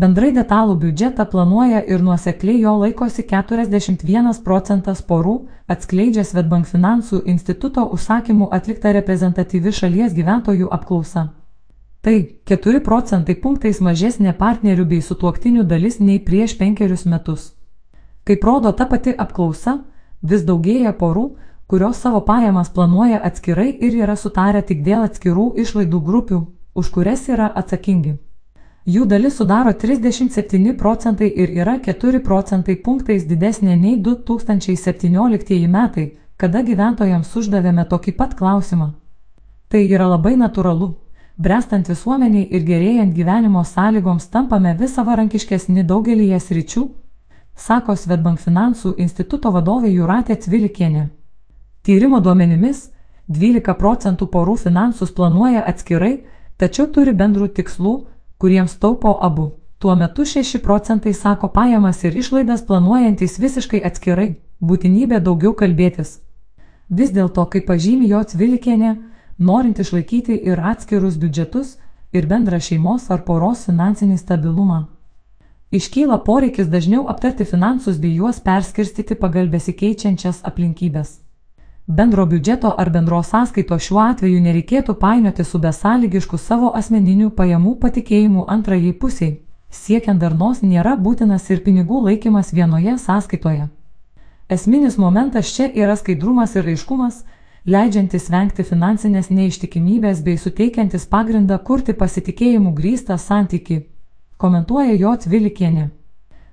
Bendrai detalų biudžetą planuoja ir nuosekliai jo laikosi 41 procentas porų, atskleidžia Svetbank finansų instituto užsakymų atlikta reprezentatyvi šalies gyventojų apklausa. Tai 4 procentai punktais mažesnė partnerių bei sutuoktinių dalis nei prieš penkerius metus. Kaip rodo ta pati apklausa, vis daugėja porų, kurios savo pajamas planuoja atskirai ir yra sutarę tik dėl atskirų išlaidų grupių, už kurias yra atsakingi. Jų dalis sudaro 37 procentai ir yra 4 procentai punktais didesnė nei 2017 metai, kada gyventojams uždavėme tokį pat klausimą. Tai yra labai natūralu. Brestant visuomeniai ir gerėjant gyvenimo sąlygoms tampame vis savarankiškesni daugelįje sričių, sako Svetbank finansų instituto vadovė Juratė Cvilikienė. Tyrimo duomenimis 12 procentų porų finansus planuoja atskirai, tačiau turi bendrų tikslų, kuriems taupo abu. Tuo metu 6 procentai sako pajamas ir išlaidas planuojantys visiškai atskirai, būtinybė daugiau kalbėtis. Vis dėlto, kaip pažymė jo Cvilikienė, norint išlaikyti ir atskirus biudžetus, ir bendrą šeimos ar poros finansinį stabilumą. Iškyla poreikis dažniau aptarti finansus bei juos perskirstyti pagal besikeičiančias aplinkybės. Bendro biudžeto ar bendros sąskaitos šiuo atveju nereikėtų painioti su besąlygišku savo asmeninių pajamų patikėjimu antrajai pusiai. Siekiant darnos nėra būtinas ir pinigų laikymas vienoje sąskaitoje. Esminis momentas čia yra skaidrumas ir aiškumas, leidžiantis vengti finansinės neištikimybės bei suteikiantis pagrindą kurti pasitikėjimų grįstą santyki, komentuoja jo Tvilikienė.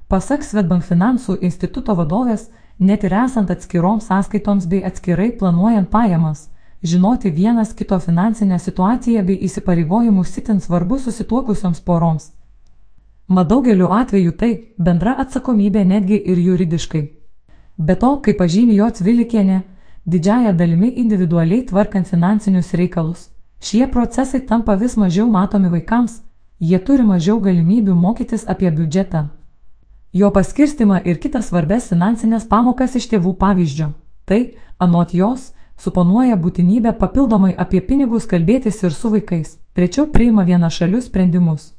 Pasak Svetbank finansų instituto vadovės, net ir esant atskiroms sąskaitoms bei atskirai planuojant pajamas, žinoti vienas kito finansinę situaciją bei įsipareigojimus sitin svarbu susituokusioms poroms. Mat daugeliu atveju tai bendra atsakomybė netgi ir juridiškai. Be to, kaip pažymė jo Cvilikienė, didžiaja dalimi individualiai tvarkant finansinius reikalus, šie procesai tampa vis mažiau matomi vaikams, jie turi mažiau galimybių mokytis apie biudžetą, jo paskirstimą ir kitas svarbes finansinės pamokas iš tėvų pavyzdžio. Tai, anot jos, suponuoja būtinybę papildomai apie pinigus kalbėtis ir su vaikais, trečiau priima vienašalius sprendimus.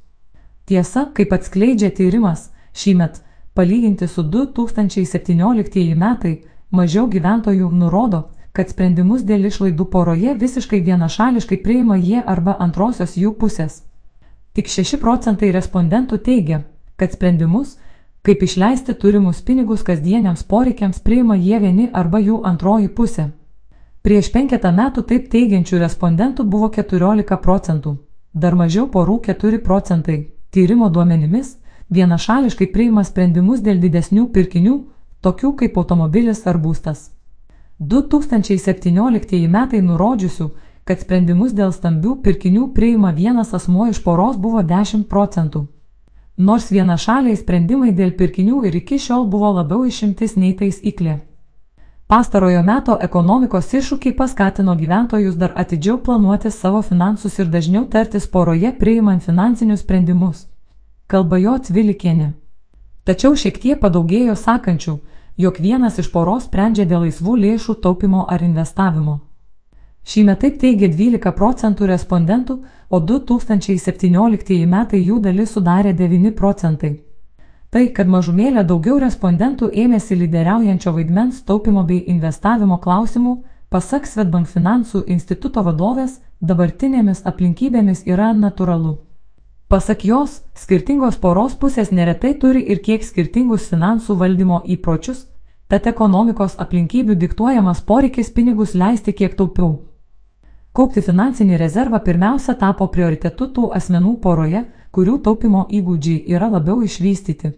Tiesa, kaip atskleidžia tyrimas, šįmet, palyginti su 2017 metai, mažiau gyventojų nurodo, kad sprendimus dėl išlaidų poroje visiškai vienašališkai priima jie arba antrosios jų pusės. Tik 6 procentai respondentų teigia, kad sprendimus, Kaip išleisti turimus pinigus kasdieniams poreikiams priima jie vieni arba jų antroji pusė. Prieš penketą metų taip teigiančių respondentų buvo 14 procentų, dar mažiau porų 4 procentai. Tyrimo duomenimis vienašališkai priima sprendimus dėl didesnių pirkinių, tokių kaip automobilis ar būstas. 2017 metai nurodžiusių, kad sprendimus dėl stambių pirkinių priima vienas asmuo iš poros buvo 10 procentų. Nors vienašaliai sprendimai dėl pirkinių ir iki šiol buvo labiau išimtis nei taisyklė. Pastarojo meto ekonomikos iššūkiai paskatino gyventojus dar atidžiau planuoti savo finansus ir dažniau tartis poroje priimant finansinius sprendimus. Kalba jo Tvilikienė. Tačiau šiek tiek padaugėjo sakančių, jog vienas iš poros sprendžia dėl laisvų lėšų taupimo ar investavimo. Šįmet taip teigia 12 procentų respondentų, o 2017 metai jų dalis sudarė 9 procentai. Tai, kad mažumėlė daugiau respondentų ėmėsi lyderiaujančio vaidmens taupimo bei investavimo klausimų, pasak Svetbank finansų instituto vadovės, dabartinėmis aplinkybėmis yra natūralu. Pasak jos, skirtingos poros pusės neretai turi ir kiek skirtingus finansų valdymo įpročius, tad ekonomikos aplinkybių diktuojamas poreikis pinigus leisti kiek taupiau. Kaupti finansinį rezervą pirmiausia tapo prioritetu tų asmenų poroje, kurių taupimo įgūdžiai yra labiau išvystyti.